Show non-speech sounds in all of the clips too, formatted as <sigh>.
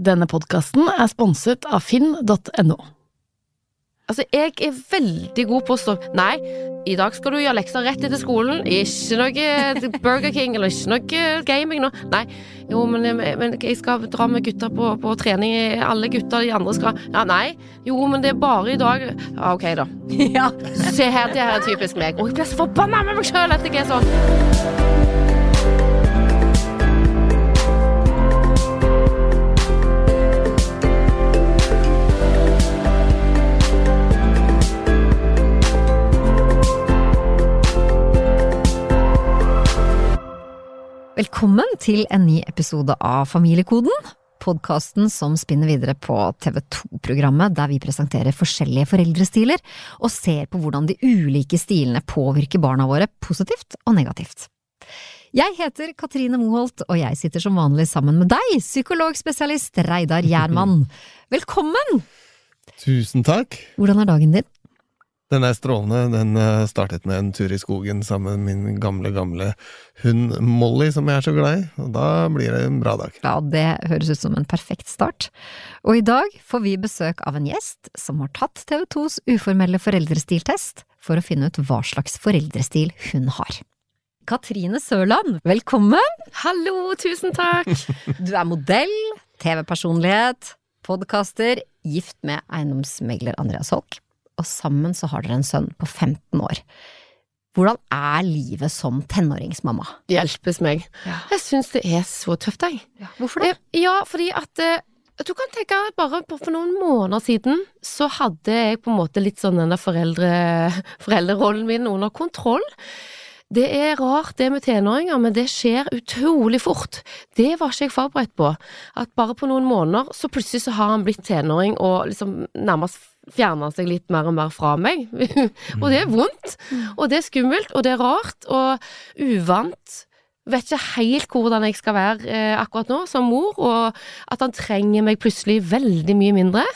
Denne podkasten er sponset av finn.no. Altså, jeg er veldig god på å stå Nei, i dag skal du gjøre lekser rett etter skolen. Ikke noe Burger King eller ikke noe gaming nå. Nei. Jo, men, men jeg skal dra med gutta på, på, trening. Alle gutta de andre skal Ja, nei. Jo, men det er bare i dag. Ja, ok, da. <laughs> Ja. Se her, det her er typisk meg. Og jeg blir så forbanna med meg sjøl at jeg er sånn. Velkommen til en ny episode av Familiekoden. Podkasten som spinner videre på TV2-programmet, der vi presenterer forskjellige foreldrestiler og ser på hvordan de ulike stilene påvirker barna våre positivt og negativt. Jeg heter Katrine Moholt, og jeg sitter som vanlig sammen med deg, psykologspesialist Reidar Gjermann. <laughs> Velkommen! Tusen takk. Hvordan er dagen din? Den er strålende. Den eh, startet med en tur i skogen sammen med min gamle, gamle hund Molly, som jeg er så glad i. Og da blir det en bra dag. Ja, det høres ut som en perfekt start. Og i dag får vi besøk av en gjest som har tatt TV2s uformelle foreldrestiltest for å finne ut hva slags foreldrestil hun har. Katrine Sørland, velkommen! Hallo, tusen takk. <laughs> Du er modell, TV-personlighet, podkaster, gift med eiendomsmegler Andreas Holk og sammen så har dere en sønn på 15 år. Hvordan er livet som tenåringsmamma? Hjelpes meg. Ja. Jeg syns det er så tøft, jeg. Hvorfor det? Eh, Ja, fordi at eh, du kan tenke at bare for noen måneder siden så hadde jeg på en måte litt sånn den der foreldre, <laughs> foreldrerollen min under kontroll. Det er rart det med tenåringer, men det skjer utrolig fort. Det var ikke jeg forberedt på. At bare på noen måneder så plutselig så har han blitt tenåring og liksom nærmest fjerna seg litt mer og mer fra meg. <laughs> og det er vondt, og det er skummelt, og det er rart og uvant. Vet ikke helt hvordan jeg skal være eh, akkurat nå som mor, og at han trenger meg plutselig veldig mye mindre.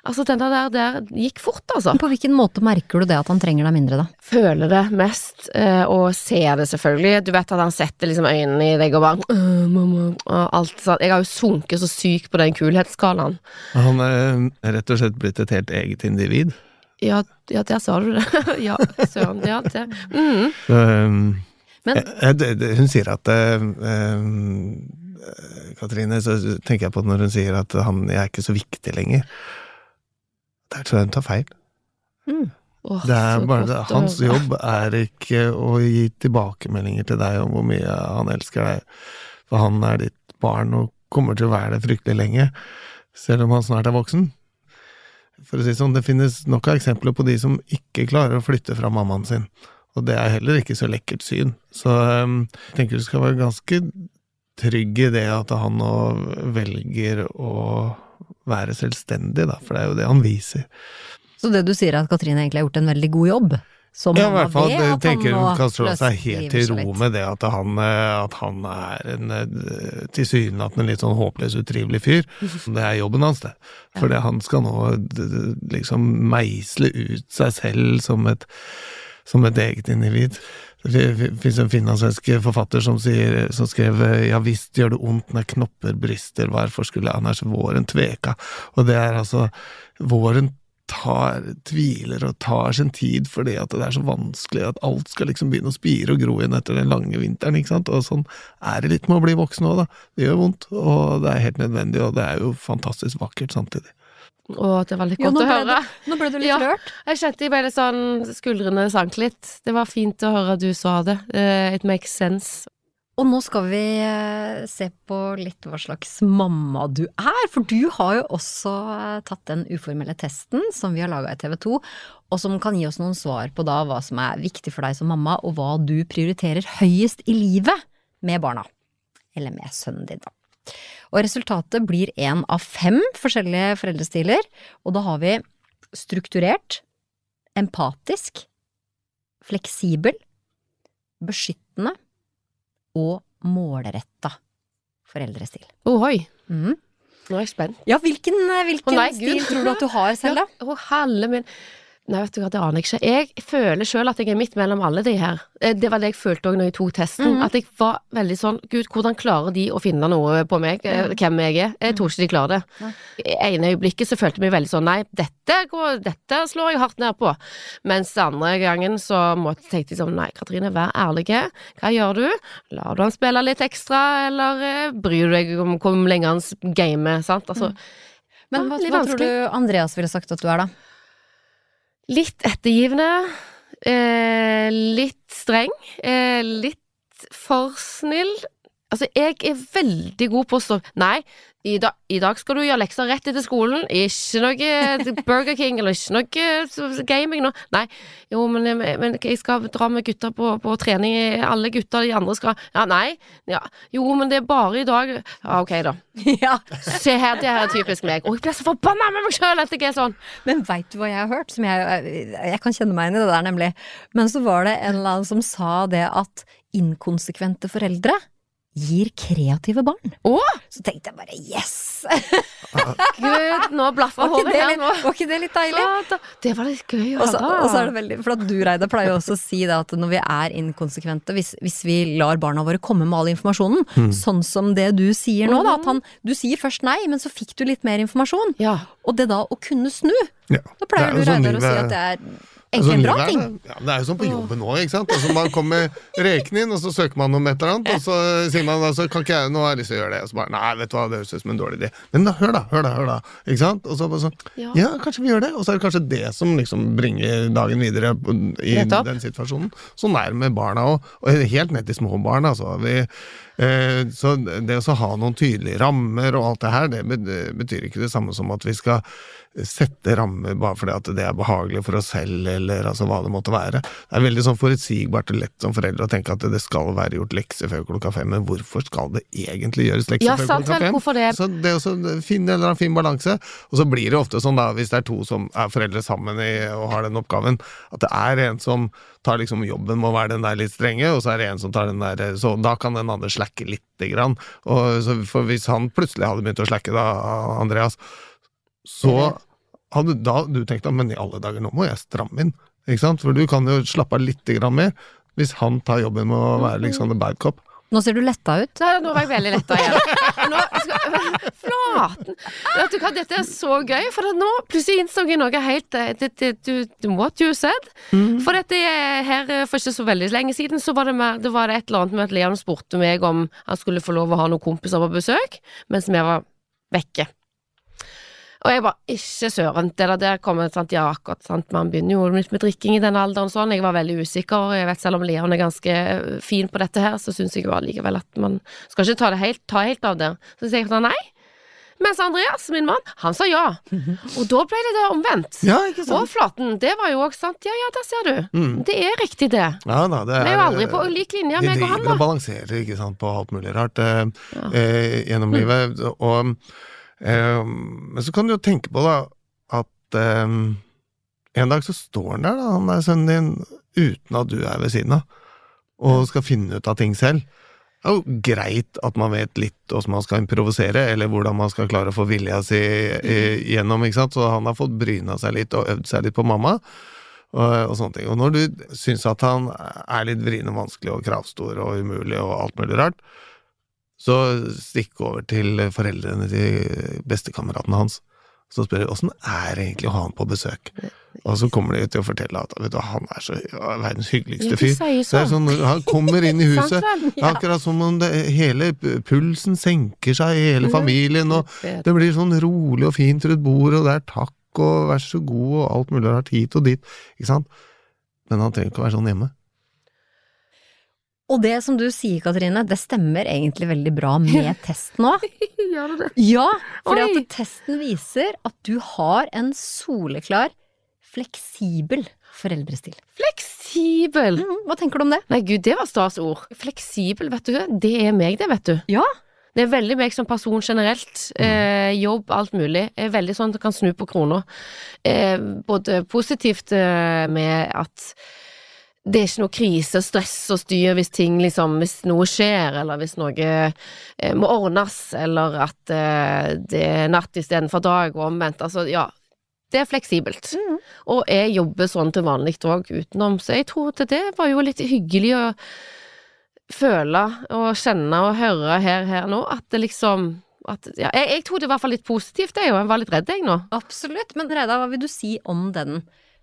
Altså, denne der, der gikk fort, altså. På hvilken måte merker du det at han trenger deg mindre, da? Føler det mest, eh, og ser det selvfølgelig. Du vet at han setter liksom øynene i deg og bare «Åh, mamma, og alt sånt. Jeg har jo sunket så sykt på den kulhetsskalaen. Han er rett og slett blitt et helt eget individ. Ja, ja der sa du det. <laughs> ja, søren. Ja, det. Mm. Um, Men- det- hun sier at um, Katrine, så tenker jeg på når hun sier at han, jeg er ikke så viktig lenger. Der tror jeg hun tar feil. Det er bare godt Hans jobb er ikke å gi tilbakemeldinger til deg om hvor mye han elsker deg, for han er ditt barn og kommer til å være det fryktelig lenge, selv om han snart er voksen. For å si sånn, det finnes nok av eksempler på de som ikke klarer å flytte fra mammaen sin, og det er heller ikke så lekkert syn. Så øhm, jeg tenker du skal være ganske trygg i det at han nå velger å være selvstendig, da, for det er jo det han viser. Så det du sier er at Katrine egentlig har gjort en veldig god jobb? Som Ja, i hvert fall. han tenker hun kan slå seg helt i til ro med det at han, eh, at han er en eh, tilsynelatende litt sånn håpløs, utrivelig fyr. <laughs> Det er jobben hans, det. For det, han skal nå d- liksom meisle ut seg selv som et, som et eget individ. Det fins en finlandssvensk forfatter som, sier, som skrev ja visst gjør det ondt når knopper brister, hvorfor skulle annars våren tveka? Og det er altså Våren tar, tviler og tar sin tid fordi at det er så vanskelig at alt skal liksom begynne å spire og gro igjen etter den lange vinteren, ikke sant, og sånn er det litt med å bli voksen òg, da. Det gjør vondt, og det er helt nødvendig, og det er jo fantastisk vakkert samtidig. Å, det var litt godt jo, å høre. høre. Nå ble du litt Ja. rørt. Jeg kjente jeg ble litt sånn Skuldrene sank litt. Det var fint å høre at du sa det. Uh, It makes sense. Og nå skal vi eh, se på litt hva slags mamma du er, for du har jo også eh, tatt den uformelle testen som vi har laga i TV 2, og som kan gi oss noen svar på da hva som er viktig for deg som mamma, og hva du prioriterer høyest i livet med barna. Eller med sønnen din, da. Og resultatet blir én av fem forskjellige foreldrestiler, og da har vi strukturert, empatisk, fleksibel, beskyttende og målretta foreldrestil. Ohoi, Mm. nå er jeg spent. Ja, hvilken, hvilken oh, nei, stil tror du at du har selv, <laughs> da? Ja, oh, halve min Nei, vet du hva, det aner jeg ikke. Jeg føler sjøl at jeg er midt mellom alle de her. Eh, Det var det jeg følte òg når jeg tok testen. Mhm. At jeg var veldig sånn Gud, hvordan klarer de å finne noe på meg? eh, Hvem jeg er? Jeg tror ikke de klarer det. Nei. I ene øyeblikket så følte jeg meg veldig sånn Nei, dette, går, dette slår jeg hardt ned på. Mens andre gangen så måtte, jeg sånn Nei, Katrine, vær ærlig. Hva gjør du? Lar du han spille litt ekstra, eller eh, bryr du deg om hvor lenge han gamer? Sant? Altså, Men hva, hva tror du Andreas ville sagt at du er, da? Litt ettergivende. Eh, litt streng. Eh, litt for snill. Altså, jeg er veldig god på å stå Nei, i, da, i dag skal du gjøre lekser rett etter skolen. Ikke noe Burger King eller ikke noe gaming nå. Nei, jo, men, men jeg skal dra med gutta på, på trening. Alle gutta, de andre skal Ja, nei. Ja. Jo, men det er bare i dag. Ja, ok, da. <laughs> ja. Se her, det her er typisk meg. Og jeg blir så forbanna med meg sjøl at jeg er sånn. Men veit du hva jeg har hørt? Som jeg, jeg kan kjenne meg inn i det der, nemlig. Men så var det en eller annen som sa det at inkonsekvente foreldre gir kreative barn. Å! Så tenkte jeg bare yes! Gud, nå blaffa hodet nå. var ikke det litt deilig? Satan, Det var litt gøy å høre. og så er det veldig, for at du Reide pleier jo også å si det at når vi er inkonsekvente, hvis, hvis vi lar barna våre komme med all informasjonen, sånn som det du sier nå, da, at han, du sier først nei, men så fikk du litt mer informasjon, Ja. og det da å kunne snu, Ja. da pleier er du sånn Reidar å si at det er egentlig en bra ting. det. Ja, det er jo sånn på jobben sant. Altså, man kommer rekende inn, og så søker man om et eller annet, og så sier man altså, kan ikke jeg, nå har jeg lyst til å gjøre det, og så bare nei, vet du hva, det høres ut som en dårlig idé. Men da, hør da, hør da, hør da. Ikke sant? Og så bare sånn, Ja. ja, kanskje vi gjør det, og så er det kanskje det som liksom bringer dagen videre i den situasjonen. Er det med barna òg, og helt ned til små barn, altså. Vi, eh, så det å så ha noen tydelige rammer og alt det her, det betyr ikke det samme som at vi skal sette rammer bare fordi at det er behagelig for oss selv, eller altså hva det måtte være. Det er veldig sånn forutsigbart og lett som foreldre å tenke at det skal være gjort lekser før klokka fem, men hvorfor skal det egentlig gjøres lekser Ja, før sant klokka fem? det? Så det å finne en eller annen fin balanse, og så blir det ofte sånn da, hvis det er to som er foreldre sammen i, og har den oppgaven, at det er en som tar liksom jobben med å være den der litt strenge, og så er det en som tar den der, så da kan den andre slacke lite grann. Og så, for hvis han plutselig hadde begynt å slacke, da, Andreas, så hadde da du tenkt at men i alle dager, nå må jeg stramme inn. Ikke sant? For du kan jo slappe av litt mer hvis han tar jobben med å være liksom the bad cop. Nå ser du letta ut. Nei, Nå var jeg veldig letta igjen. Nå skal, <laughs> flaten! Vet du hva, dette er så gøy, for nå plutselig innså jeg noe helt eh, det, det, du, What you said. For dette er her eh, for ikke så veldig lenge siden, så var det, mer, det var et eller annet med at Leon spurte meg om han skulle få lov å ha noen kompiser på besøk, mens vi var vekke. Og jeg bare, ikke søren, det der, kommer, sant, ja akkurat, sant, man begynner jo litt med drikking i den alderen sånn, jeg var veldig usikker, og jeg vet selv om Leon er ganske øh, fin på dette her, så synes jeg jo allikevel at man skal ikke ta det helt, ta helt av det. Så sier jeg sånn, nei. Mens Andreas, min mann, han sa ja. Og da ble det det omvendt. Ja, ikke Og Flaten, det var jo også sant, ja ja, der ser du. Mm. Det er riktig det. Ja, da, det Vi er jo aldri på lik linje, meg og han driver og balanserer ikke sant, på alt mulig rart eh, Ja. eh, gjennom livet. Og, eh, men så kan du jo tenke på da at eh, en dag så står han der, da, han er sønnen din, uten at du er ved siden av, og skal finne ut av ting selv. Det er jo greit at man vet litt hvordan man skal improvisere, eller hvordan man skal klare å få vilja si eh, gjennom, ikke sant. Så han har fått bryna seg litt og øvd seg litt på mamma. Og, og sånne ting. Og når du syns at han er litt vrien og vanskelig og kravstor og umulig og alt mulig rart, så stikk over til foreldrene til bestekameratene hans. Så spør de åssen er det egentlig å ha han på besøk. Og så kommer de til å fortelle at vet du, han er så ja, verdens hyggeligste fyr. Det er sånn. sånn, Han kommer inn i <laughs> huset, akkurat som om det, hele pulsen senker seg i hele familien, og det blir sånn rolig og fint rundt bordet, og det er takk og vær så god og alt mulig rart hit og dit, ikke sant? Men han trenger ikke å være sånn hjemme. Og det som du sier, Katrine, det stemmer egentlig veldig bra med testen òg. <laughs> Gjør det det? Ja, fordi Oi. at testen viser at du har en soleklar, fleksibel foreldrestil. Fleksibel. Mm, hva tenker du om det? Nei, gud, det var stas ord. Fleksibel, vet du. Det er meg, det, vet du. Ja. Det er veldig meg som person generelt. Eh, jobb, alt mulig. Jeg er veldig sånn at jeg kan snu på krona. Eh, både positivt eh, med at det er ikke noe krise, stress og styr hvis ting liksom Hvis noe skjer, eller hvis noe eh, må ordnes, eller at eh, det er natt istedenfor dag, og omvendt. Altså, ja. Det er fleksibelt. Og jeg jobber sånn til vanlig òg utenom, så jeg tror til det var jo litt hyggelig å føle og kjenne og høre her, her nå, at det liksom at, ja, jeg, jeg tror det var i hvert fall litt positivt, jeg, og jeg var litt redd, jeg nå. Absolutt. Men Reidar, hva vil du si om den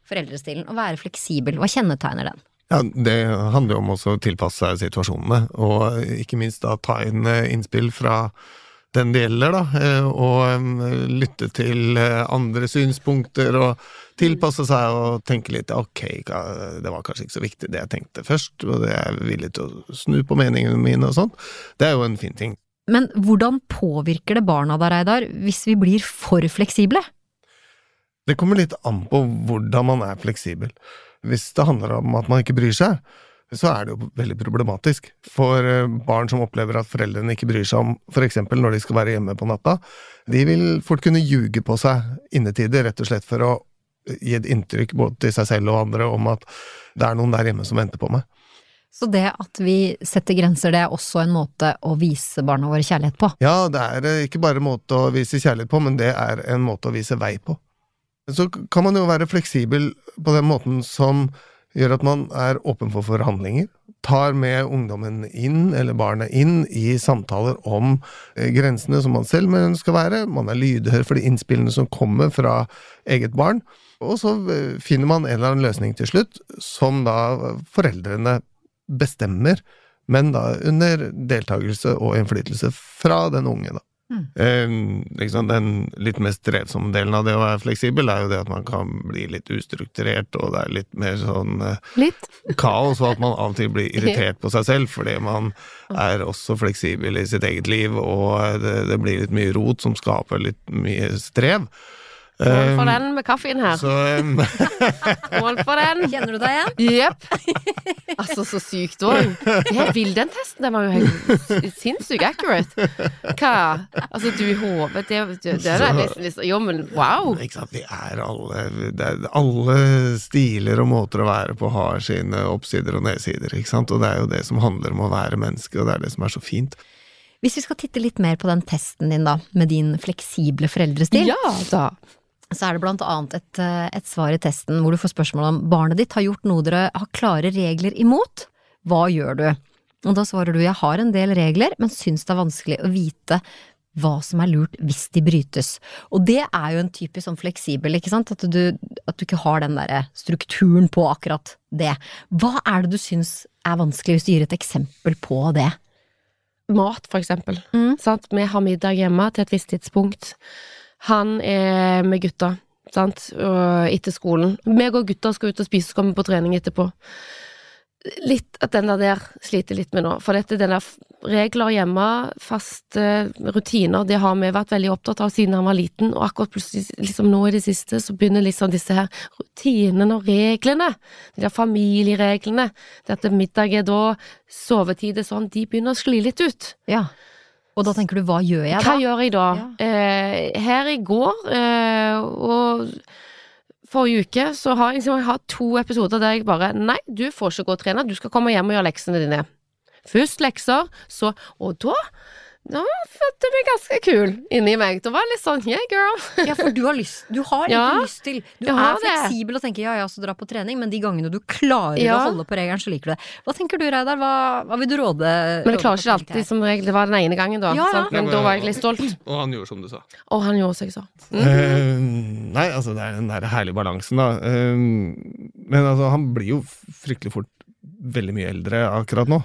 foreldrestilen? Å være fleksibel, hva kjennetegner den? Ja, Det handler jo om også å tilpasse seg situasjonene, og ikke minst da ta inn eh, innspill fra den det gjelder, da, eh, og eh, lytte til andre synspunkter og tilpasse seg og tenke litt ok, det var kanskje ikke så viktig det jeg tenkte først, og det er villig til å snu på meningene mine og sånn. Det er jo en fin ting. Men hvordan påvirker det barna da, Reidar, hvis vi blir for fleksible? Det kommer litt an på hvordan man er fleksibel. Hvis det handler om at man ikke bryr seg, så er det jo veldig problematisk. For eh, barn som opplever at foreldrene ikke bryr seg om eksempel når de skal være hjemme på natta, de vil fort kunne ljuge på seg innetider, rett og slett for å gi et inntrykk både til seg selv og andre om at det er noen der hjemme som venter på meg. Så det at vi setter grenser, det er også en måte å vise barna våre kjærlighet på? Ja, det er eh, ikke bare en måte å vise kjærlighet på, men det er en måte å vise vei på. Så kan man jo være fleksibel på den måten som gjør at man er åpen for forhandlinger, tar med ungdommen inn, eller barnet inn, i samtaler om eh, grensene som man selv skal være, man er lydhør for de innspillene som kommer fra eget barn, og så eh, finner man en eller annen løsning til slutt, som da foreldrene bestemmer, men da under deltakelse og innflytelse fra den unge, da. Mm. Liksom den litt mest strevsomme delen av det å være fleksibel, er jo det at man kan bli litt ustrukturert, og det er litt mer sånn eh, litt. kaos, og at man av og til blir <laughs> irritert på seg selv fordi man er også fleksibel i sitt eget liv, og det, det blir litt mye rot som skaper litt mye strev. Mål for den med kaffen her. Så, um, <laughs> Mål for den. Kjenner du deg igjen? Jepp. <laughs> Altså, så sykt òg. Jeg vil den testen. Den var jo helt sinnssykt accurate. Hva? Altså, du i hodet Det, det, det er nesten liksom Jo, men wow. Ikke sant. Vi er alle er, Alle stiler og måter å være på har sine oppsider og nedsider, ikke sant. Og det er jo det som handler om å være menneske, og det er det som er så fint. Hvis vi skal titte litt mer på den testen din, da, med din fleksible foreldrestil. Ja da så er det blant annet et, eh, et, svar i testen hvor du får spørsmål om barnet ditt har gjort noe dere har klare regler imot. Hva gjør du? Og da svarer du jeg har en del regler, men syns det er vanskelig å vite hva som er lurt hvis de brytes. Og det er jo en typisk sånn fleksibel, ikke sant, at du, at du ikke har den derre strukturen på akkurat det. Hva er det du syns er vanskelig, hvis du gir et eksempel på det? Mat, for eksempel. Mm. Vi har middag hjemme til et visst tidspunkt. Han er med gutta, sant, og etter skolen. Meg og gutta skal ut og spise, så kommer vi på trening etterpå. Litt at den der sliter litt med nå, for dette den der regler hjemme, faste rutiner, det har vi vært veldig opptatt av siden han var liten, og akkurat plutselig, liksom nå i det siste, så begynner liksom disse her rutinene og reglene, de der familiereglene, det at middag er da, sovetid er sånn, de begynner å skli litt ut. Ja. Og da tenker du hva gjør jeg da? Hva gjør jeg da? Ja. Eh, her i går eh, og forrige uke så har jeg, liksom, jeg har to episoder der jeg bare Nei, du får ikke gå og trene, du skal komme hjem og gjøre leksene dine. Først lekser, så Og da da følte jeg meg ganske kul inni meg. Det var litt sånn yeah, girl. ja, for du har lyst Du har <laughs> ja, lyst til Du er fleksibel og tenker ja ja, så dra på trening, men de gangene du klarer ja. å holde på regelen, så liker du det. Hva tenker du, Reidar? Hva, hva, vil du råde? Men jeg klarer ikke alltid som regel. Det var den ene gangen, da. Ja, ja. Men da var jeg litt stolt. <clears throat> Og han gjorde som du sa. Og han gjorde som jeg sa. Mm. Uh, nei, altså det er den der herlige balansen, da. Uh, men altså, han blir jo fryktelig fort veldig mye eldre akkurat nå.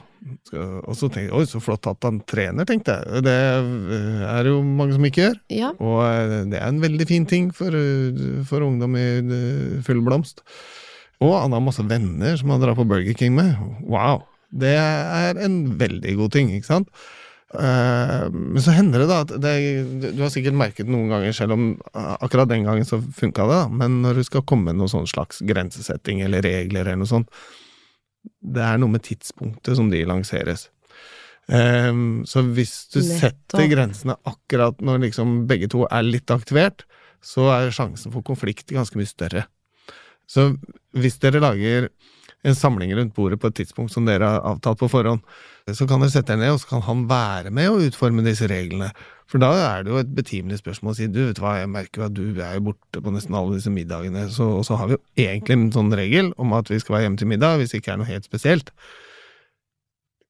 Og så tenkte jeg oi, så flott at han trener, tenkte jeg. Det eh, er jo mange som ikke gjør. Ja. Og eh, det er en veldig fin ting for, eh, for ungdom i full blomst. Og han har masse venner som han drar på Burger King med. Wow! Det er en veldig god ting, ikke sant? Men så hender det da at det, Du har sikkert merket noen ganger, selv om akkurat den gangen så funka det, da, men når du skal komme med noen sånn slags grensesetting eller regler eller noe sånt, det er noe med tidspunktet som de lanseres. Um, så hvis du setter grensene akkurat når liksom begge to er litt aktivert, så er sjansen for konflikt ganske mye større. Så hvis dere lager en samling rundt bordet på et tidspunkt som dere har avtalt på forhånd. Så kan dere sette dere ned, og så kan han være med å utforme disse reglene. For da er det jo et betimelig spørsmål å si du, vet hva, jeg merker at du er jo borte på nesten alle disse middagene, så, og så har vi jo egentlig en sånn regel om at vi skal være hjemme til middag hvis det ikke er noe helt spesielt.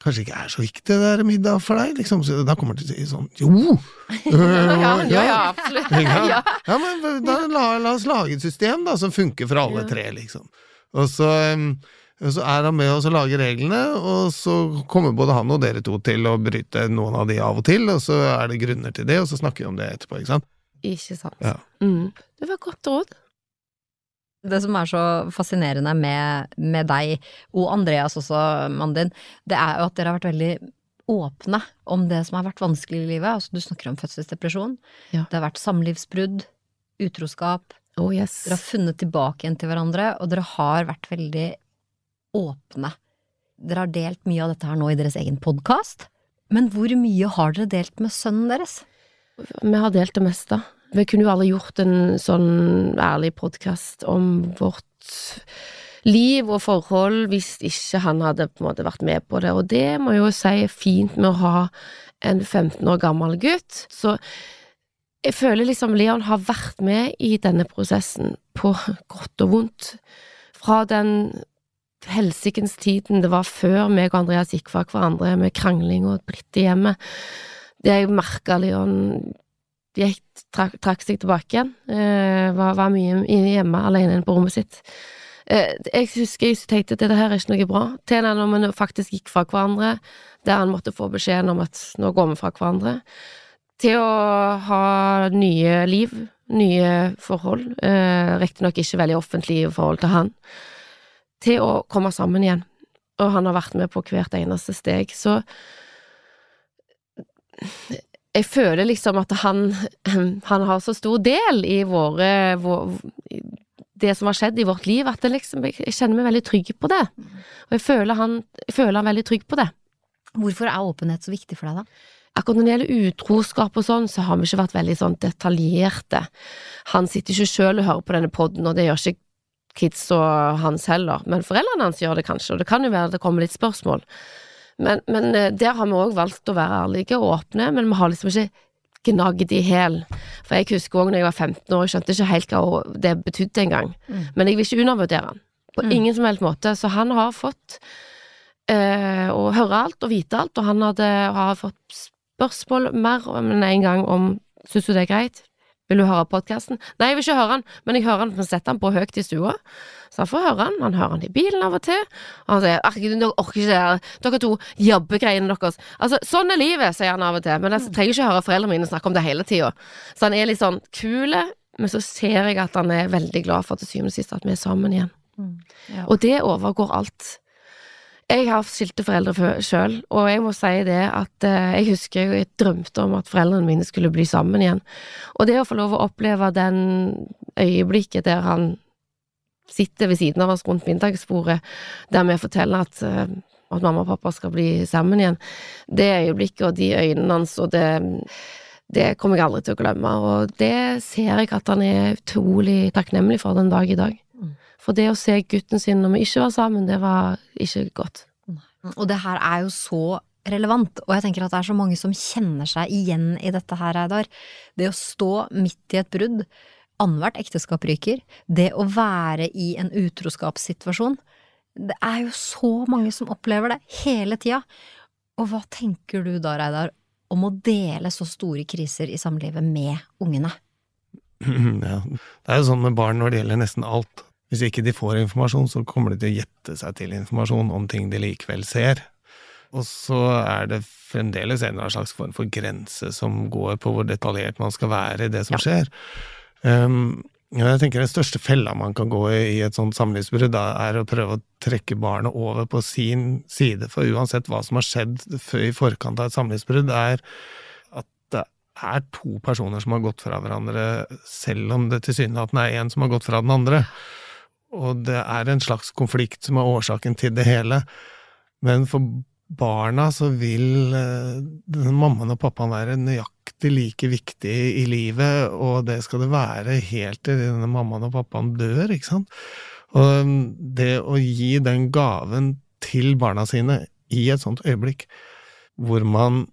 Kanskje ikke er så viktig det der middag for deg, liksom. Så da kommer det til å si sånn jo! <laughs> Ja, ja, ja, absolutt. <laughs> Ja. Ja, men da la, la oss lage et system da, som funker for alle tre, liksom. Og så, um, så er han med oss og lager reglene, og så kommer både han og dere to til å bryte noen av de av og til, og så er det grunner til det, og så snakker vi om det etterpå, ikke sant? Ikke sant. Ja. Mm. Det var godt råd. Det som er så fascinerende med, med deg, og Andreas også, mannen din, det er jo at dere har vært veldig åpne om det som har vært vanskelig i livet. Altså, du snakker om fødselsdepresjon. Ja. Det har vært samlivsbrudd, utroskap. Oh yes. Dere har funnet tilbake igjen til hverandre, og dere har vært veldig åpne. Dere har delt mye av dette her nå i deres egen podkast. Men hvor mye har dere delt med sønnen deres? Vi har delt det meste. Vi kunne jo aldri gjort en sånn ærlig podkast om vårt liv og forhold hvis ikke han hadde på en måte vært med på det, og det må jo si er fint med å ha en 15 år gammel gutt. Så jeg føler liksom Leon har vært med i denne prosessen på godt og vondt. Fra den helsikens tiden det var før meg og Andreas gikk fra hverandre med krangling og dritt i hjemmet. Det jeg merka Leon gikk, trak, trakk seg tilbake igjen. Eh, var, var mye hjemme alene på rommet sitt. Eh, jeg husker jeg tenkte at dette her er ikke noe bra, til når vi faktisk gikk fra hverandre, der han måtte få beskjeden om at nå går vi fra hverandre, til å ha nye liv, nye forhold, eh, riktignok ikke veldig offentlige forhold til han, til å komme sammen igjen. Og han har vært med på hvert eneste steg, så jeg føler liksom at han, han har så stor del i våre vår, Det som har skjedd i vårt liv, at liksom, jeg kjenner meg veldig trygg på det. Og jeg føler han, jeg føler han veldig trygg på det. Hvorfor er åpenhet så viktig for deg, da? Akkurat når det gjelder utroskap og sånn, så har vi ikke vært veldig sånn detaljerte. Han sitter ikke sjøl og hører på denne poden, og det gjør ikke kids og hans heller, men foreldrene hans gjør det kanskje, og det kan jo være det kommer litt spørsmål. Men, men eh, der har vi òg valgt å være ærlige og åpne, men vi har liksom ikke gnagd i hæl. For jeg husker òg når jeg var 15 år, jeg skjønte ikke helt hva det betydde engang. Mm. Men jeg vil ikke undervurdere han. På Mm. ingen som helst måte. Så han har fått eh, å høre alt og vite alt, og han hadde, har fått spørsmål mer enn en gang om Syns du det er greit? Vil du høre podkasten? Nei, jeg vil ikke høre han, men jeg hører han, men setter han på høyt i stua. Så han får høre han, han hører han i bilen av og til. Og han sier 'herregud, dere orker ikke det her, dere to jobbegreiene deres'. Altså, sånn er livet, sier han av og til, men jeg trenger ikke høre foreldrene mine snakke om det hele tida. Så han er litt sånn kule, men så ser jeg at han er veldig glad for til syvende og sist at vi er sammen igjen. Ja. Og det overgår alt. Jeg har skilte foreldre sjøl, og jeg må si det at eh, jeg husker jeg drømte om at foreldrene mine skulle bli sammen igjen. Og det å få lov å oppleve den øyeblikket der han sitter ved siden av oss rundt middagsbordet, der vi forteller at, eh, at mamma og pappa skal bli sammen igjen, det øyeblikket og de øynene hans og det det kommer jeg aldri til å glemme, og det ser jeg at han er utrolig takknemlig for den dag i dag. For det å se gutten sin når vi ikke var sammen, det var ikke godt. Og det her er jo så relevant, og jeg tenker at det er så mange som kjenner seg igjen i dette her, Reidar. Det å stå midt i et brudd, annethvert ekteskap ryker, det å være i en utroskapssituasjon, det er jo så mange som opplever det hele tida. Og hva tenker du da, Reidar, om å dele så store kriser i samlivet med ungene? <clears throat> Ja. Det er jo sånn med barn når det gjelder nesten alt. Hvis ikke de får informasjon, så kommer de til å gjette seg til informasjon om ting de likevel ser. Og så er det fremdeles en eller annen slags form for grense som går på hvor detaljert man skal være i det som skjer. Um, jeg tenker Den største fella man kan gå i i et sånt samlivsbrudd, er å prøve å trekke barnet over på sin side. For uansett hva som har skjedd i forkant av et samlivsbrudd, er at det er to personer som har gått fra hverandre, selv om det tilsynelatende er én som har gått fra den andre. Og det er en slags konflikt som er årsaken til det hele. Men for barna så vil eh, mammaen og pappaen være nøyaktig like viktig i livet, og det skal det være helt til denne mammaen og pappaen dør, ikke sant? Og det å gi den gaven til barna sine i et sånt øyeblikk, hvor man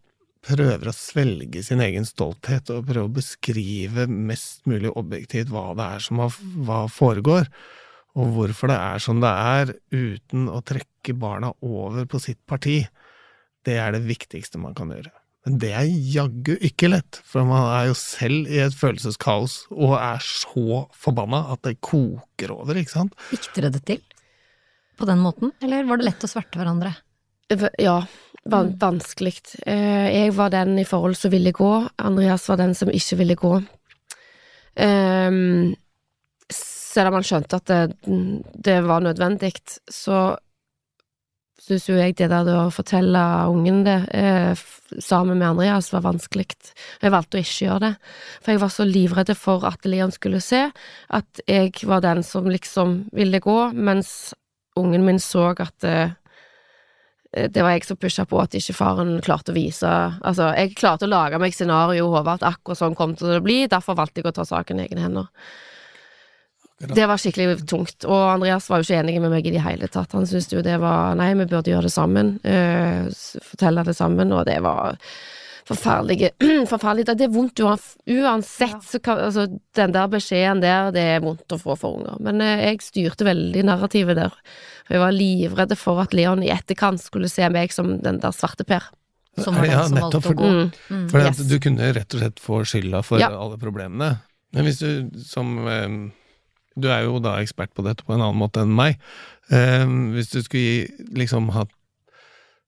prøver å svelge sin egen stolthet og prøve å beskrive mest mulig objektivt hva det er som hva foregår, og hvorfor det er som det er, uten å trekke barna over på sitt parti, det er det viktigste man kan gjøre. Men det er jaggu ikke lett, for man er jo selv i et følelseskaos og er så forbanna at det koker over, ikke sant? Fikk dere det til på den måten, eller var det lett å sverte hverandre? Ja, van vanskelig. Eh, Jeg var den i forhold som ville gå, Andreas var den som ikke ville gå. Um, selv om han skjønte at det, det var nødvendig, så syns jo jeg det der å fortelle ungen det eh, sammen med Andreas var vanskelig. Jeg valgte å ikke gjøre det, for jeg var så livredd for at Leon skulle se at jeg var den som liksom ville gå, mens ungen min så at eh, det var jeg som pusha på at ikke faren klarte å vise Altså, jeg klarte å lage meg scenario i hodet at akkurat sånn kom til å bli, derfor valgte jeg å ta saken i egne hender. Det var skikkelig tungt, og Andreas var jo ikke enig med meg i det hele tatt. Han syntes jo det var Nei, vi burde gjøre det sammen, Uh, fortelle det sammen, og det var forferdelig. <clears throat> forferdelig. Det er vondt uan- uansett, så kan, altså, den der beskjeden der, det er vondt å få for unger. Men eh, jeg styrte veldig narrativet der. For jeg var livredd for at Leon i etterkant skulle se meg som den der svarte Per. Som var den Ja, som nettopp, valgte å for- gå. Mm. Mm. For Yes. du kunne rett og slett få skylda for Ja. alle problemene. Men hvis du som eh, Du er jo da ekspert på dette på en annen måte enn meg. Eh, hvis du skulle liksom ha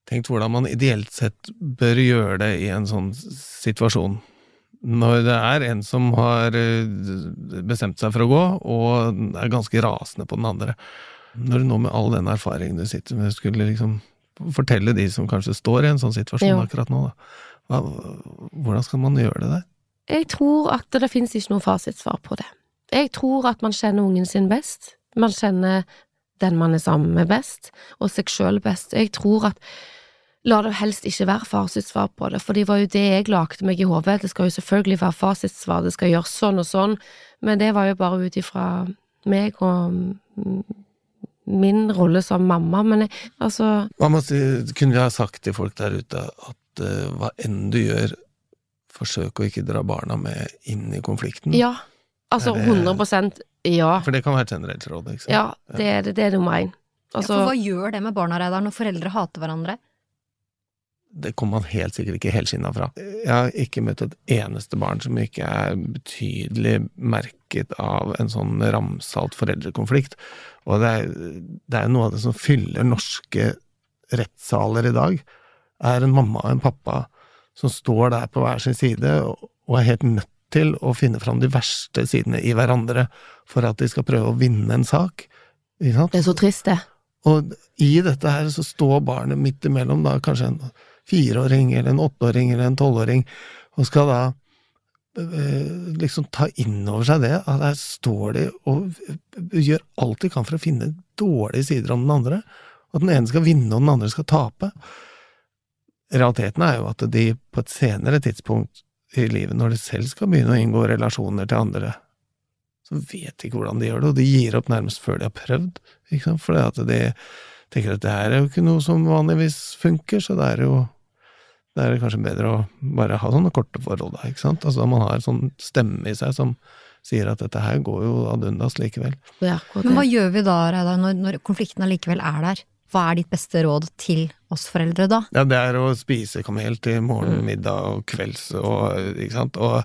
tenkt hvordan man ideelt sett bør gjøre det i en sånn situasjon. Når det er en som har eh, bestemt seg for å gå, og er ganske rasende på den andre. Når du nå med all den erfaringen du sitter med, skulle liksom fortelle de som kanskje står i en sånn situasjon jo. akkurat nå, da. Hvordan skal man gjøre det der? Jeg tror at det finnes ikke noe fasitsvar på det. Jeg tror at man kjenner ungen sin best. Man kjenner den man er sammen med best, og seg sjøl best. Jeg tror at La det helst ikke være fasitsvar på det, for det var jo det jeg lagde meg i hodet. Det skal jo selvfølgelig være fasitsvar, det skal gjøres sånn og sånn, men det var jo bare ut ifra meg og min rolle som mamma. Men jeg, altså si, kunne vi ha sagt til folk der ute at uh, hva enn du gjør, forsøk å ikke dra barna med inn i konflikten? Ja. Altså det- 100% ja. For det kan være et generelt råd, ikke sant? Ja, det er, det er nummer én. Altså, ja, for hva gjør det med barna, Reidar, når foreldre hater hverandre? Det kommer man helt sikkert ikke helskinna fra. Jeg har ikke møtt et eneste barn som ikke er betydelig merket av en sånn ramsalt foreldrekonflikt. Og det er, det er noe av det som fyller norske rettssaler i dag, er en mamma og en pappa som står der på hver sin side og og er helt nødt til å finne fram de verste sidene i hverandre for at de skal prøve å vinne en sak. Det er så trist, det. Og i dette her så står barnet midt imellom da kanskje en fireåring eller en åtteåring eller en tolvåring, og skal da eh, liksom ta inn over seg det, at der står de og gjør alt de kan for å finne dårlige sider om den andre, og at den ene skal vinne og den andre skal tape. Realiteten er jo at de på et senere tidspunkt i livet, når de selv skal begynne å inngå relasjoner til andre, så vet de ikke hvordan de gjør det, og de gir opp nærmest før de har prøvd, ikke sant, fordi at de tenker at det her er jo ikke noe som vanligvis funker, så det er jo det er kanskje bedre å bare ha sånne korte forhold, da, ikke sant, altså man har en sånn stemme i seg som sier at dette her går jo ad undas likevel. Men hva gjør vi da, Reidar, når, når konflikten allikevel er der? Hva er ditt beste råd til oss foreldre da? Ja, det er å spise kamel til morgen, Mm. middag og kvelds, og, ikke sant, og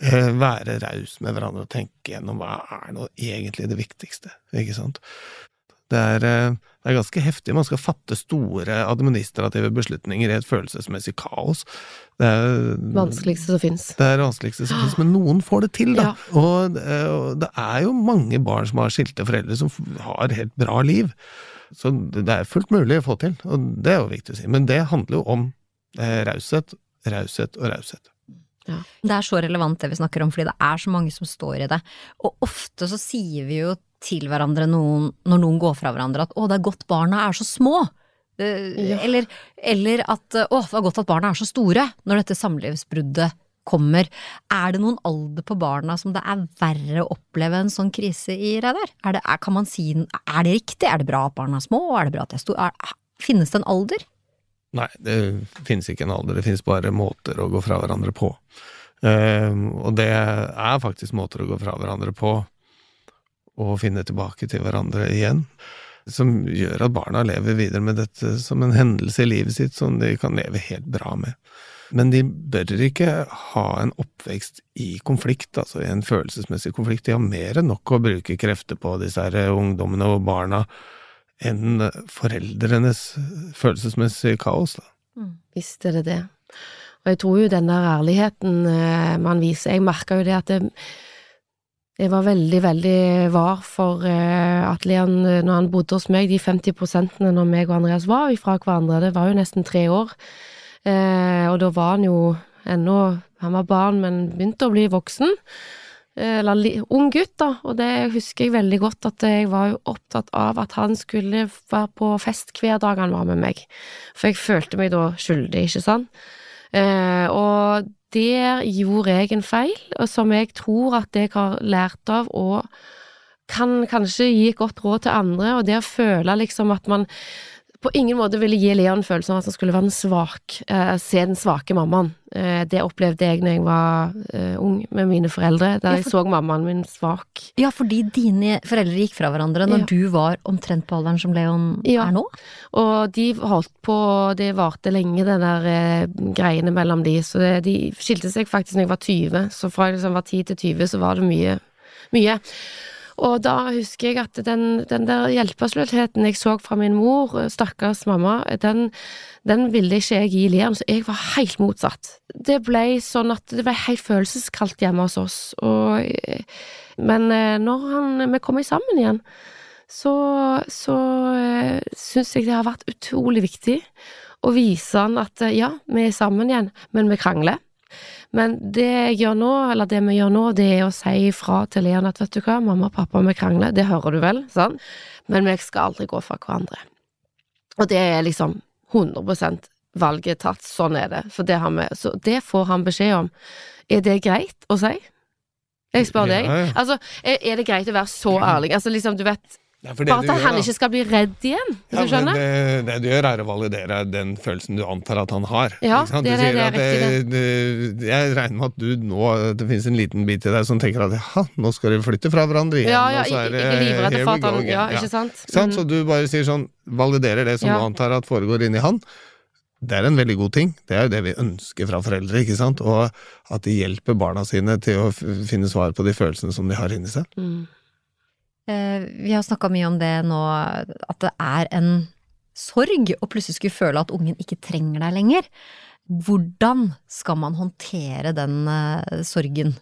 eh, være raus med hverandre og tenke gjennom hva er nå egentlig det viktigste, ikke sant. Det er, eh, det er ganske heftig, man skal fatte store administrative beslutninger i et følelsesmessig kaos. Det er Vanskeligste som fins. det er vanskeligste som finnes, men noen får det til, da. Ja. Og, eh, og det er jo mange barn som har skilte foreldre som har helt bra liv. Så det er fullt mulig å få til, og det er jo viktig å si. Men det handler jo om eh, raushet, raushet og raushet. Det er så relevant det vi snakker om, fordi det er så mange som står i det. Og ofte så sier vi jo til hverandre noen, når noen går fra hverandre at 'å, det er godt barna er så små'. Uh, Ja. Eller, eller at 'å, det var godt at barna er så store', når dette samlivsbruddet kommer. Er det noen alder på barna som det er verre å oppleve en sånn krise i, Reidar? Er det, er, si, er det riktig? Er det bra at barna er små? Er det bra at de? Er, finnes det en alder? Nei, det finnes ikke en alder, det finnes bare måter å gå fra hverandre på. Um, og det er faktisk måter å gå fra hverandre på, og finne tilbake til hverandre igjen, som gjør at barna lever videre med dette som en hendelse i livet sitt som de kan leve helt bra med. Men de bør ikke ha en oppvekst i konflikt, altså i en følelsesmessig konflikt. De har mer enn nok å bruke krefter på, disse her ungdommene og barna, enn foreldrenes følelsesmessige kaos. Da. Mm. Visst er det det. Og jeg tror jo den der ærligheten eh, man viser Jeg merka jo det at det, jeg var veldig, veldig var for uh, at Leon, når han bodde hos meg, de 50 prosentene når meg og Andreas var fra hverandre, det var jo nesten tre år. Eh, og da var han jo ennå Han var barn, men begynte å bli voksen. Eh, eller ung gutt, da, og det husker jeg veldig godt at jeg var jo opptatt av at han skulle være på fest hver dag han var med meg, for jeg følte meg da skyldig, ikke sant? Eh, og der gjorde jeg en feil, som jeg tror at jeg har lært av, og kan kanskje gi et godt råd til andre, og det å føle liksom at man på ingen måte ville gi Leon følelsen av at han skulle være den svak, eh, se den svake mammaen. Eh, det opplevde jeg når jeg var eh, ung med mine foreldre, der jeg så mammaen min svak. Ja, fordi dine foreldre gikk fra hverandre når Ja. du var omtrent på alderen som Leon Ja. er nå? Og de holdt på, det varte lenge, den der eh, greiene mellom de, så det, de skilte seg faktisk når jeg var 20, så fra jeg liksom var 10 til 20 så var det mye, mye. Og da husker jeg at den, den der hjelpeløsheten jeg så fra min mor, stakkars mamma, den, den ville ikke jeg gi Liam, så jeg var helt motsatt. Det ble sånn at det ble helt følelseskaldt hjemme hos oss, og, men eh, når han, vi kommer sammen igjen, så, så eh, syns jeg det har vært utrolig viktig å vise han at eh, ja, vi er sammen igjen, men vi krangler. Men det jeg gjør nå, eller det vi gjør nå, det er å si ifra til Leon at vet du hva, mamma og pappa, vi krangler, det hører du vel, sant? Men vi skal aldri gå fra hverandre. Og det er liksom 100% valget tatt, sånn er det. For det har vi, så det får han beskjed om. Er det greit å si? Jeg spør deg. Ja, ja. Altså, er, er det greit å være så ærlig? Altså, liksom, du vet, Bare at gjør, han ikke skal bli redd igjen, Ja, det, det du gjør, er å validere den følelsen du antar at han har. Ja, det Du det, det er riktig, det- Jeg regner med at du nå Det finnes en liten bit i deg som tenker at ja, nå skal de flytte fra hverandre igjen. Ja, ja, og så er det here we go again. Ja, Ja. ikke sant? Mhm. Så du bare sier sånn Validerer det som du antar at foregår inni han. Det er en veldig god ting. Det er jo det vi ønsker fra foreldre. ikke sant? Og at de hjelper barna sine til å finne svar på de følelsene som de har inni seg. Mm. Eh, vi har snakka mye om det nå, at det er en sorg å plutselig skulle føle at ungen ikke trenger deg lenger. Hvordan skal man håndtere den eh, sorgen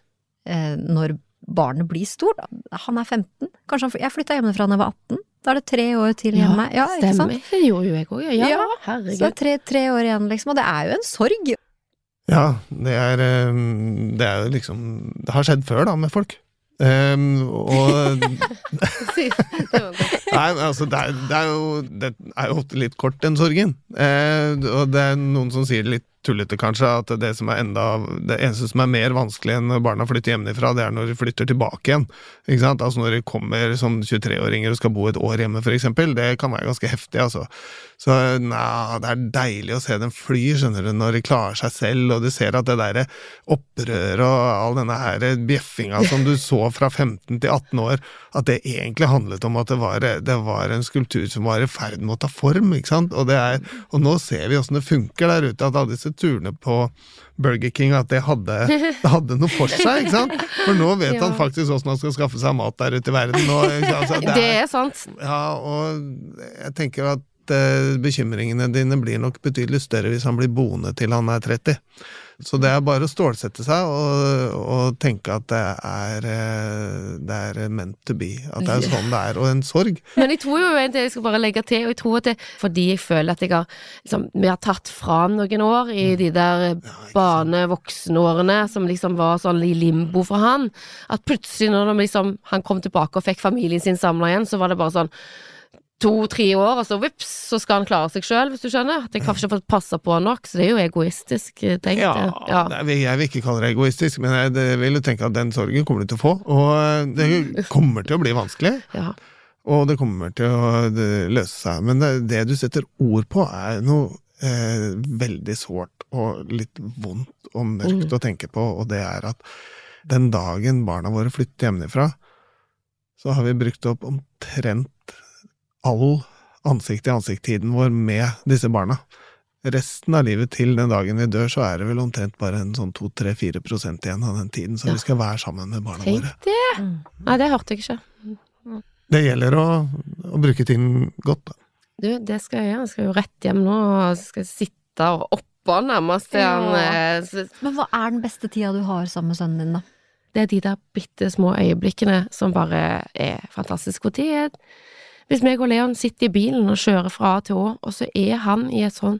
eh, når barnet blir stort? Han er 15. Kanskje han, jeg flytta hjemmefra da jeg var 18. Da er det tre år til hjemme. Ja, ikke sant? stemmer. Det gjorde jo jeg òg, ja. ja. Herregud. Så det er tre, tre år igjen, liksom. Og det er jo en sorg. Ja, det er, det er liksom Det har skjedd før, da, med folk. Um, og. <laughs> Nei, altså, det er, det, er jo, det er jo ofte litt kort, den sorgen. Uh, og det er noen som sier det litt tullete, kanskje, at det som er enda Det eneste som er mer vanskelig enn når barna flytter hjemmefra, det er når de flytter tilbake igjen. Ikke sant? Altså når de kommer som 23-åringer og skal bo et år hjemme, eksempel. Det kan være ganske heftig, altså. Så nei, det er deilig å se dem fly, skjønner du, når de klarer seg selv, og du ser at det derre opprøret og all denne her bjeffinga som du så fra 15 til 18 år, at det egentlig handlet om at det var, det var en skulptur som var i ferd med å ta form, ikke sant? Og, det er, og nå ser vi åssen det funker der ute, at alle disse turene på Burger King, at det hadde, det hadde noe for seg, ikke sant? For nå vet Ja. han faktisk åssen han skal skaffe seg mat der ute i verden. Og, altså, det, er, Det er sant. ja, og jeg tenker at eh, bekymringene dine blir nok betydelig større hvis han blir boende til han er 30. Så det er bare å stålsette seg og, og tenke at det er, eh, det er meant to be. At det er sånn det er. Og en sorg. Men jeg tror jo en ting jeg skal bare legge til, og jeg tror at det fordi jeg føler at jeg har liksom, Vi har tatt fra noen år i de der barne-voksenårene som liksom var sånn i limbo for han, at plutselig når liksom, han kom tilbake og fikk familien sin samla igjen, så var det bare sånn to-tre år, og så vips, så skal han klare seg sjøl, hvis du skjønner. At jeg har ikke fått passa på nok, så det er jo egoistisk eh, tenkt. Ja, ja. nei, jeg vil ikke kalle det egoistisk, men jeg, vil jo tenke at den sorgen kommer du til å få. Og eh, det <laughs> kommer til å bli vanskelig, ja. og det kommer til å løse seg. Men det, det du setter ord på, er noe eh, veldig sårt og litt vondt og mørkt Mm. å tenke på, og det er at den dagen barna våre flytter hjemmefra, så har vi brukt opp omtrent all ansikt-til-ansikt-tiden vår med disse barna. Resten av livet til den dagen vi dør, så er det vel omtrent bare en sånn 2-3-4 prosent igjen av den tiden så Ja. vi skal være sammen med barna Tenk våre. det! Mm. Nei, det hørte jeg ikke. Det gjelder å, å bruke tiden godt, da. Du, det skal jeg gjøre. Jeg skal jo rett hjem nå og skal sitte og oppå nærmest til han Ja. eh, Men hva er den beste tida du har sammen med sønnen din, da? Det er de der bitte små øyeblikkene som bare er fantastisk. Er hvis meg og Leon sitter i bilen og kjører fra A til Å, og så er han i et sånn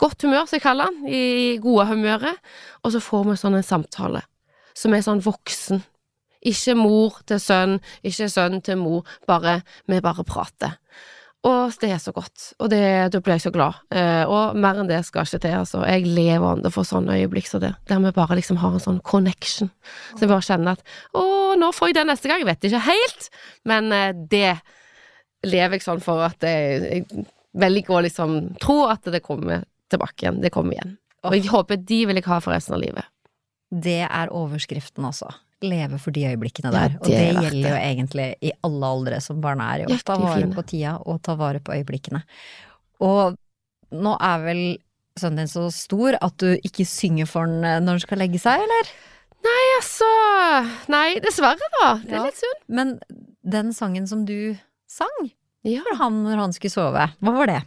godt humør, som jeg kaller han, i gode humøret, og så får vi sånn en samtale som er sånn voksen. Ikke mor til sønn, ikke sønn til mor, bare vi bare prater. Og det er så godt, og det, da blir jeg så glad. Eh, og mer enn det skal ikke til, altså. Jeg lever ånde for sånne øyeblikk som det, der vi bare liksom har en sånn connection. Så jeg bare kjenner at å, nå får jeg det neste gang, jeg vet ikke helt, men eh, det lever jeg sånn for at jeg, jeg velger å liksom tro at det kommer tilbake igjen, det kommer igjen. Og jeg håper de vil jeg ha for resten av livet. Det er overskriften, altså. Leve for de øyeblikkene Ja, det og det det er gjelder jo egentlig i alle aldre som barna er i. Å ta vare på tida og ta vare på øyeblikkene. Og nå er vel sønnen din så stor at du ikke synger for han eh, når han skal legge seg, eller? Nei, Altså, nei, dessverre da. Det er Ja. litt synd. Men den sangen som du sang Ja. for han når han skulle sove, hva var det?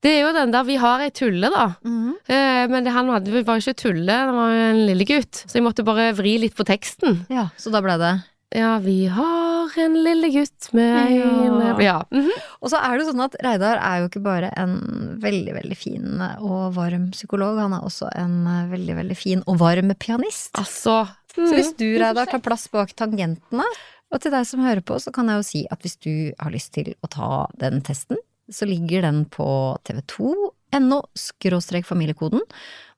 Det er jo den der Vi har ei tulle, da. Eh, men det, han hadde, var jo ikke tulle, det var jo en lille gutt. Så jeg måtte bare vri litt på teksten. Ja, så da ble det Ja, vi har en lille gutt med Ja. ja. Mm -hmm. Og så er det sånn at Reidar er jo ikke bare en veldig, veldig fin og varm psykolog, han er også en veldig, veldig fin og varm pianist. Altså Så hvis mhm. du, Reidar, tar plass bak tangentene, og til deg som hører på, så kan jeg jo si at hvis du har lyst til å ta den testen, så ligger den på tv2.no skråstrek familiekoden.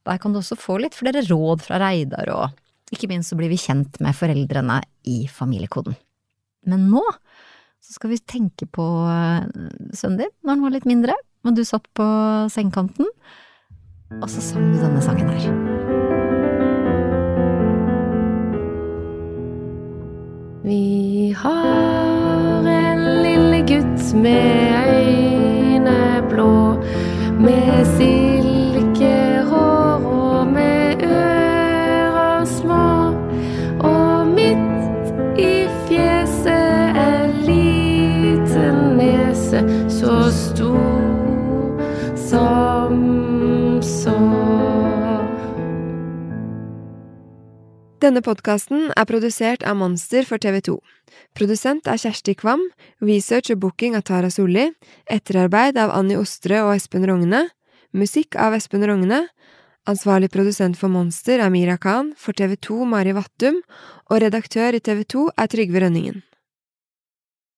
Der kan du også få litt flere råd fra Reidar, og ikke minst så blir vi kjent med foreldrene i familiekoden. Men nå så skal vi tenke på eh, sønnen din når han var litt mindre, og du satt på sengekanten, og så sang du denne sangen her. Vi har en lille gutt med øyne blå, med silkehår Denne podkasten er produsert av Monster for TV 2. Produsent er Kjersti Kvam, research og booking av Tara Solli, etterarbeid av Annie Ostre og Espen Rogne, musikk av Espen Rogne, ansvarlig produsent for Monster er Mira Khan, for TV 2 Mari Vattum, og redaktør i TV 2 er Trygve Rønningen.